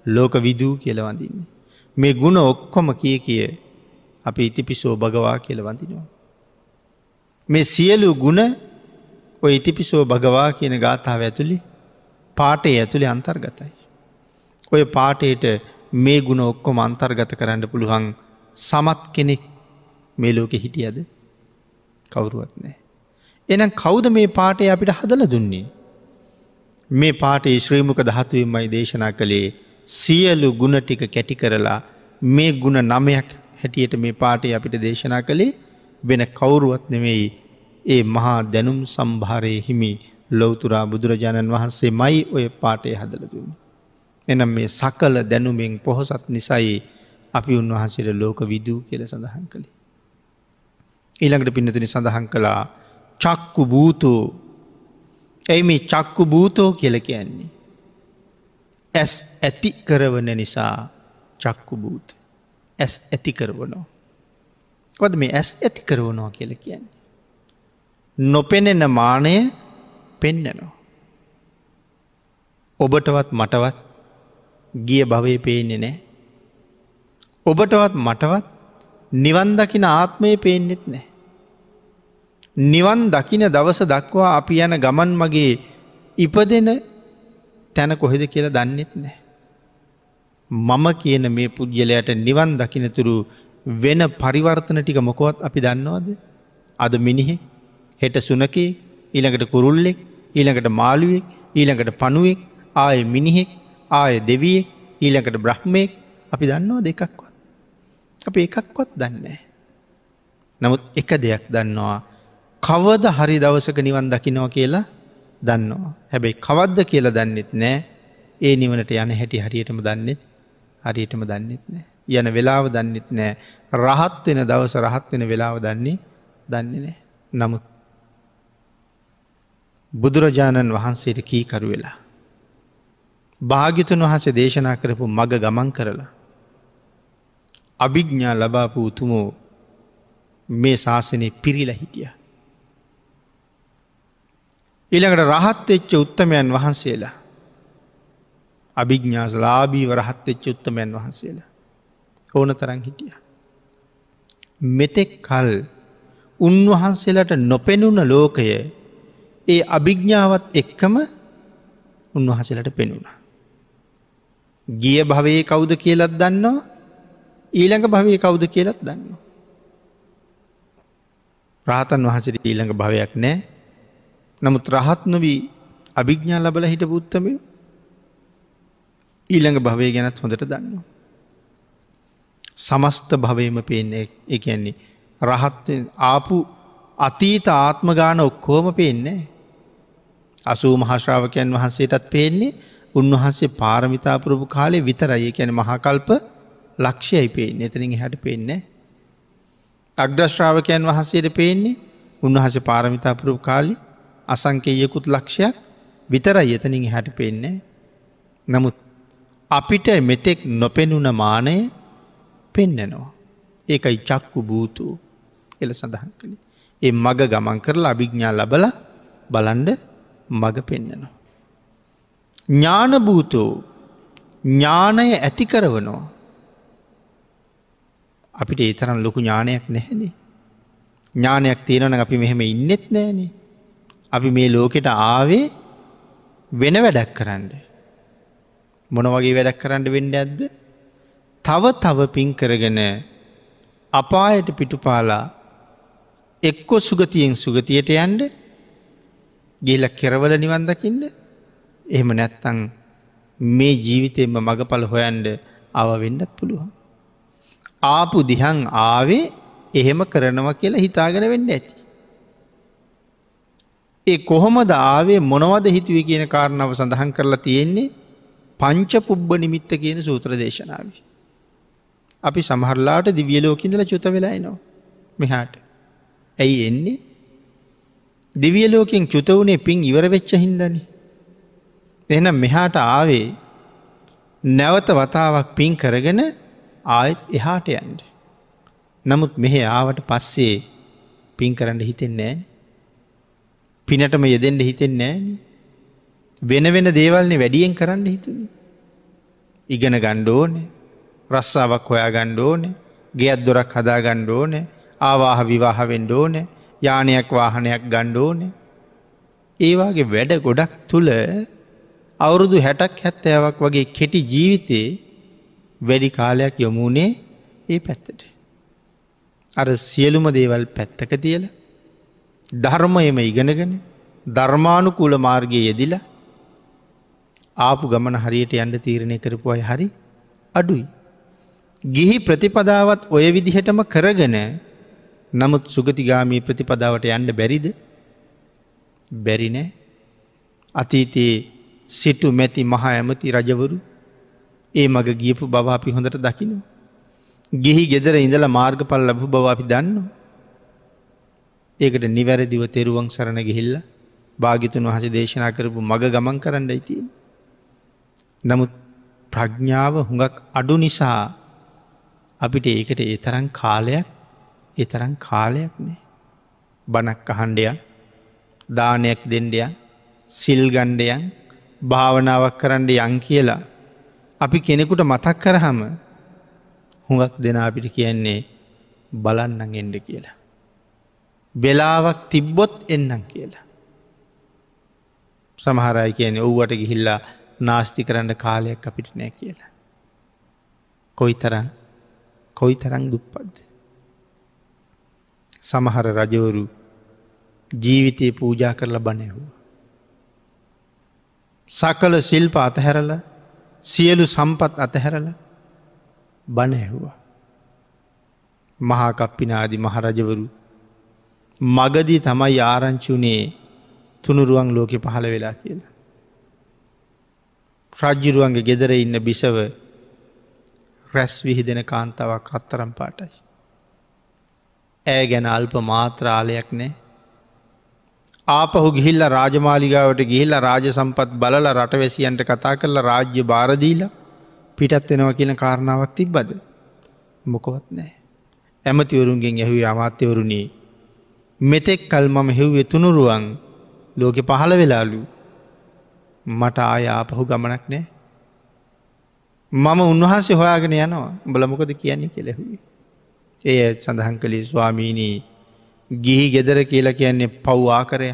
ලෝක විදූ කියලවඳන්නේ. මේ ගුණ ඔක්කොම කිය කිය අපි ඉතිපිසෝ භගවා කියල වඳිනවා. මේ සියලු ගුණ ඔය ඉතිපිසෝ භගවා කියන ගාථාව ඇතුළි පාටේ ඇතුළි අන්තර්ගතයි. ඔය පාටේට මේ ගුණ ඔක්කොම අන්තර්ගත කරන්න පුළුවන් සමත් කෙනෙක් මේ ලෝකෙ හිටියද කවුරුවත් නෑ. එනම් කෞද මේ පාටය අපිට හදල දුන්නේ. මේ පාටේ ශ්‍රීමක දහතුවමයි දේශනා කළේ සියලු ගුණ ටික කැටි කරලා මේ ගුණ නමයක් හැටියට මේ පාටේ අපිට දේශනා කළේ වෙන කවුරුවත් නෙමෙයි ඒ මහා දැනුම් සම්භාරය හිමි ලොවතුරා බුදුරජාණන් වහන්සේ මයි ඔය පාටය හදලදුන්න. එනම් මේ සකල දැනුමෙන් පොහොසත් නිසයි අපි උන්වහන්සේට ලෝක විදූ කියල සඳහන් කළේ. ඊළඟට පින්නතුනි සඳහන් කළා චක්කු භූතෝ ඇයි මේ චක්කු භූතෝ කියල කියන්නේ. ඇස් ඇති කරවන නිසා චක්කු භූත ඇස් ඇති කරවනෝ. කොද මේ ඇස් ඇති කරවනවා කියල කියන්නේ. නොපෙනෙන මානය පෙන්නනවා. ඔබටවත් මටවත් ගිය භවය පේන්නේ නෑ. ඔබටවත් මටවත් නිවන් දකින ආත්මය පේනෙත් නෑ. නිවන් දකින දවස දක්වා අපි යන ගමන් මගේ ඉපදෙන තැන කොහෙද කියලා දන්නෙත් නෑ. මම කියන මේ පුද්ගලයට නිවන් දකිනතුරු වෙන පරිවර්තන ටික මොකොවත් අපි දන්නවාද. අද මිනිහෙ හෙට සුනකේ ඊළඟට කුරුල්ලෙක් ඊළඟට මාළුවෙක් ඊළඟට පනුවෙක් ආය මිනිහෙක් ආය දෙවියෙක් ඊළඟට බ්‍රහ්මයෙක් අපි දන්නවා දෙකක්වත්. අප එකක්වත් දන්නේ. නමුත් එක දෙයක් දන්නවා කවද හරි දවසක නිවන් දකිනවා කියලා දන්නවා. හැබැයි කවද්ද කියලා දන්නෙත් නෑ ඒ නිවනට යන හැටි හරියටම දන්නෙත් හරියටම දන්නෙත් නෑ. යන වෙලාව දන්නෙත් නෑ රහත් වෙන දවස රහත් වෙන වෙලාව දන්නේ දන්නේ නෑ. නමුත් බුදුරජාණන් වහන්සේට කීකරු වෙලා. භාගිතුන් වහසේ දේශනා කරපු මග ගමන් කරලා. අභිග්ඥා ලබාපු උතුමෝ මේ ශාසනය පිරිල හිටිය. ඊළඟට රහත් එච්ච උත්තමයන් වහන්සේලා අභිග්ඥාස ලාබීව රහත් එච්ච උත්තමයන් වහන්සේලා ඕන තරන් හිටිය. මෙතෙක් කල් උන්වහන්සේලට නොපෙනුන ලෝකය ඒ අභිග්ඥාවත් එක්කම උන්වහසලට පෙනුණ. ගිය භවයේ කවුද කියලත් දන්නවා ඊළඟ භවය කවුද කියලත් දන්න. රාතන් වහසට ඊළඟ භවයක් නෑ නමුත් රහත් නොවී අභිග්ඥා ලබල හිට පුත්තමය ඊළඟ භවය ගැනත් හොඳට දන්න. සමස්ත භවයම පේන්නේ එකන්නේ රහත් ආපු අතීත ආත්මගාන ඔක්කෝම පේන්නේ අසූ මහශ්‍රාවකයන් වහන්සේටත් පේන්නේ උන්වහන්සේ පාරමිතාපුරපු කාලේ විතරයි කැන මහකල්ප ලක්ෂයයි පේ එතනින් හැට පෙන්නේ. අග්‍රශ්‍රාවකයන් වහන්සේට පේන්නේ උන්වහස පාරමිතාපුරු කාලි අසංකේයකුත් ලක්ෂයක් විතරයි එතනින් හැට පෙන්නේ. නමුත් අපිට මෙතෙක් නොපෙනුන මානය පෙන්නනවා. ඒකයි චක්කු භූතු එල සඳහන් කළේ. ඒ මග ගමන් කරලා අභිග්ඥා ලබල බලන්ඩ මග පෙන්න්නනවා. ඥානභූතෝ ඥානය ඇති කරවනවා. අපිට ඒ තරම් ලොකු ඥානයක් නැහැනේ. ඥානයක් තියෙනවන අපි මෙහෙම ඉන්නෙත් නෑනේ. අපි මේ ලෝකෙට ආවේ වෙන වැඩක් කරන්න. මොන වගේ වැඩක් කරන්න වෙන්න ඇද්ද. තව තව පින් කරගෙන අපායට පිටුපාලා එක්කො සුගතියෙන් සුගතියට යන්ඩ ගේල කෙරවල නිවන් දකින්න එහෙම නැත්තං මේ ජීවිතයෙන්ම මගපල හොයන්ඩ අව වෙන්නත් පුළුවන්. ආපු දිහං ආවේ එහෙම කරනවා කියලා හිතාගෙන වෙන්න ඇති. ඒ කොහොමද ආවේ මොනවද හිතුවේ කියන කාරණාව සඳහන් කරලා තියෙන්නේ පංච පුබ්බ නිමිත්ත කියන සූත්‍ර දේශනාව. අපි සමහරලාට දිවියලෝකින්දල චුත වෙලායිනවා මෙහාට. ඇයි එන්නේ දිවියලෝකින් චුත වුණේ පින් ඉවර වෙච්ච හින්දන. එනම් මෙහාට ආවේ නැවත වතාවක් පින් කරගෙන ආයෙත් එහාට යන්ඩ. නමුත් මෙහෙ ආවට පස්සේ පින් කරන්න හිතෙන්නේ නෑ. පිනටම යෙදෙන්ට හිතෙන්නේ නෑන. වෙන වෙන දේවල්නෙ වැඩියෙන් කරන්න හිතුනි. ඉගෙන ගණ්ඩෝනේ රස්සාාවක් හොයා ගණ්ඩෝනේ ගෙයත් දොරක් හදා ගණ්ඩෝනේ ආවාහ විවාහවෙන්ඩ ඕනේ යානයක් වාහනයක් ගණ්ඩෝනේ ඒවාගේ වැඩ ගොඩක් තුළ අවුරුදු හැටක් හැත්තෑවක් වගේ කෙටි ජීවිතයේ වැඩි කාලයක් යොමුණේ ඒ පැත්තට. අර සියලුම දේවල් පැත්තක තියල ධර්මයම ඉගෙනගෙන ධර්මානුකූල මාර්ගය යෙදිල ආපු ගමන හරියට යන්න තීරණය කරපු අය හරි අඩුයි. ගිහි ප්‍රතිපදාවත් ඔය විදිහටම කරගෙන නමුත් සුගතිගාමී ප්‍රතිපදාවට යන්න බැරිද බැරිනෑ අතීතයේ සිටු මැති මහා ඇමති රජවරු ඒ මග ගියපු බව අපි හොඳට දකිනු. ගිහි ගෙදර ඉඳල මාර්ගපල් ලබපු බව අපි දන්න. ඒකට නිවැරදිව තෙරුවන් සරණ ගිහිල්ල භාගිතුන් වහස දේශනා කරපු මග ගමන් කරන්න ඇති. නමුත් ප්‍රඥ්ඥාව හුඟක් අඩු නිසා අපිට ඒකට ඒ තරන් කාලයක් ඒ තරන් කාලයක් නෑ. බනක් අහන්ඩයක් දානයක් දෙන්ඩයක් සිල්ගණ්ඩයන් භාවනාවක් කරන්න යං කියලා අපි කෙනෙකුට මතක් කරහම හුඟක් දෙන අපිට කියන්නේ බලන්නන් එන්ඩ කියලා. වෙලාවක් තිබ්බොත් එන්නම් කියලා. සමහරයි කියන ඔව්වට ගිහිල්ලා නාස්ති කරන්න කාලයක් අපිට නෑ කියලා. කොයි තරන් කොයි තරං දුප්පද්ද. සමහර රජවරු ජීවිතය පූජා කරලා බනැහු. සකල සිල්ප අතහැරල සියලු සම්පත් අතහැරල බණ ඇහුවා. මහාකප්පිනාදි මහරජවරු මගදී තමයි ආරංචුනේ තුනුරුවන් ලෝකෙ පහළ වෙලා කියලා. රජ්ජුරුවන්ගේ ගෙදර ඉන්න බිසව රැස් විහිදෙන කාන්තාවක් රත්තරම් පාටයි. ඇය ගැන අල්ප මාත්‍රාලයක් නෑ ආපහු ගිහිල්ල රාජමාලිගාවට ගිහිල්ල රාජ සම්පත් බලල රටවැසියන්ට කතා කරලා රාජ්‍ය භාරදීල පිටත් වෙනවා කියන කාරණාවක් තිබ්බද. මොකොවත් නෑ. ඇමතිවරුන්ගෙන් ඇහුවේ අමාත්‍යවරුණී. මෙතෙක් කල් මම හෙව්වෙ තුනුරුවන් ලෝකෙ පහළ වෙලාලු මට ආය ආපහු ගමනක් නෑ. මම උන්වහන්සේ හොයාගෙන යනවා බලමොකද කියන්නේ කෙලෙහුවේ. එය සඳහන් කළේ ස්වාමීණී ගිහි ගෙදර කියලා කියන්නේ පව් ආකරය.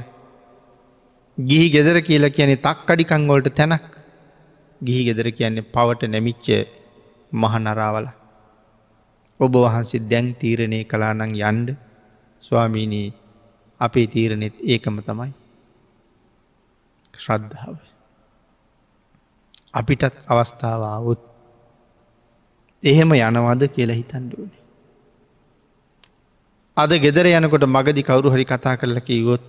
ගිහි ගෙදර කියලා කියන්නේ තක් අඩිකංගොලට තැනක් ගිහි ගෙදර කියන්නේ පවට නැමිච්ච මහනරාවල. ඔබ වහන්සේ දැන් තීරණය කලානං යන්ඩ ස්වාමීනී අපේ තීරණෙත් ඒකම තමයි. ශ්‍රද්ධාව. අපිටත් අවස්ථාවාවුත් එහෙම යනවද කියලා හිතන්ඩුවනේ. අද ගෙදර යනකොට මගදි කවරු හරි කතා කරල කිවොත්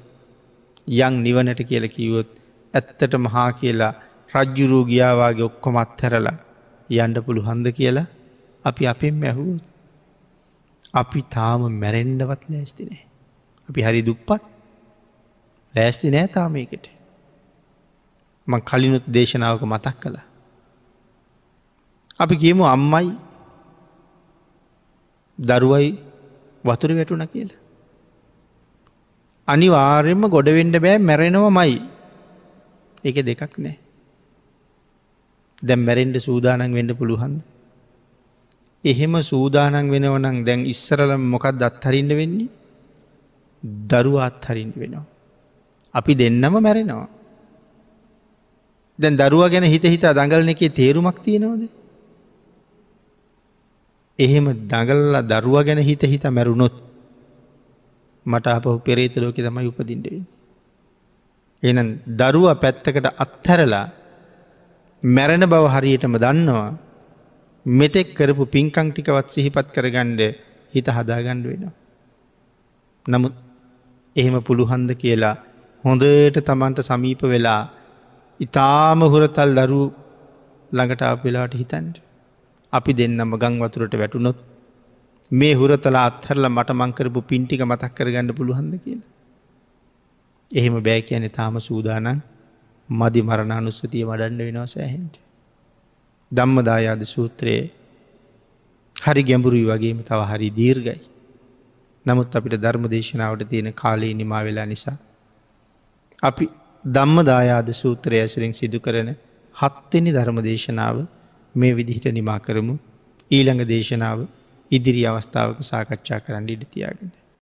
යං නිවනට කියල කිවොත් ඇත්තට මහා කියලා රජ්ජුරූ ගියාවාගේ ඔක්කොමත් හැරලා යන්ඩ පුළු හන්ද කියලා අපි අපෙන් මැහූ අපි තාම මැරෙන්ඩවත් ලෑස්තිනේ. අපි හරි දුප්පත් ලෑස්ති නෑ තාමයකට. මං කලිනුත් දේශනාවක මතක් කළ. අපි කියමු අම්මයි දරුවයි වතුර වැටුන කියලා. අනිවාර්යම ගොඩවෙන්ඩ බෑ මැරෙනව මයි එක දෙකක් නෑ දැම් මැරෙන්ඩ සූදානන් වෙන්ඩ පුළුහන්ද එහෙම සූදානන් වෙනවනං දැන් ඉස්සරල මොකක් දත්හරින්ට වෙන්නේ දරුවාත් හරින්ට වෙනවා. අපි දෙන්නම මැරෙනවා. දැන් දරුව ගැන හිත හිතා දඟලන එකේ තේරුමක් තියෙනවද. එහෙම දඟල්ලා දරුව ගැන හිත හිත මැරුණොත් මට අපහු පෙරේත ලෝක තමයි උපදින්ටවෙන්න. එන දරුව පැත්තකට අත්හැරලා මැරෙන බව හරියටම දන්නවා මෙතෙක් කරපු පින්කං ටිකවත් සිහිපත් කරගණ්ඩ හිත හදාගණ්ඩ වෙනවා. නමුත් එහෙම පුළුහන්ද කියලා හොඳට තමන්ට සමීප වෙලා ඉතාම හුරතල් දරු ළඟට වෙලාට හිතන්ට. අපි දෙන්නම ගං වතුරට වැටුනොත් මේ හුරතලා අත්හරල මට මංකරපු පින්ටික මතක් කරගන්න පුළුහන්ද කියලා. එහෙම බෑ කියන තාම සූදානන් මදි මරණ අනුස්සතිය වඩන්න වෙනවා සෑහෙන්ට. ධම්මදායාද සූත්‍රයේ හරි ගැඹුරුයි වගේම තව හරි දීර්ගයි. නමුත් අපිට ධර්ම දේශනාවට තියෙන කාලයේ නිමා වෙලා නිසා. අපි ධම්ම දායාද සූත්‍රය ඇසුරින් සිදු කරන හත්වෙනි ධර්ම දේශනාව මේ විදිහිට නිමා කරමු ඊළඟ දේශනාව ඉදිරි අවස්ථාවක සාකච්ඡා කරන්න ඉඩ තියාගෙන.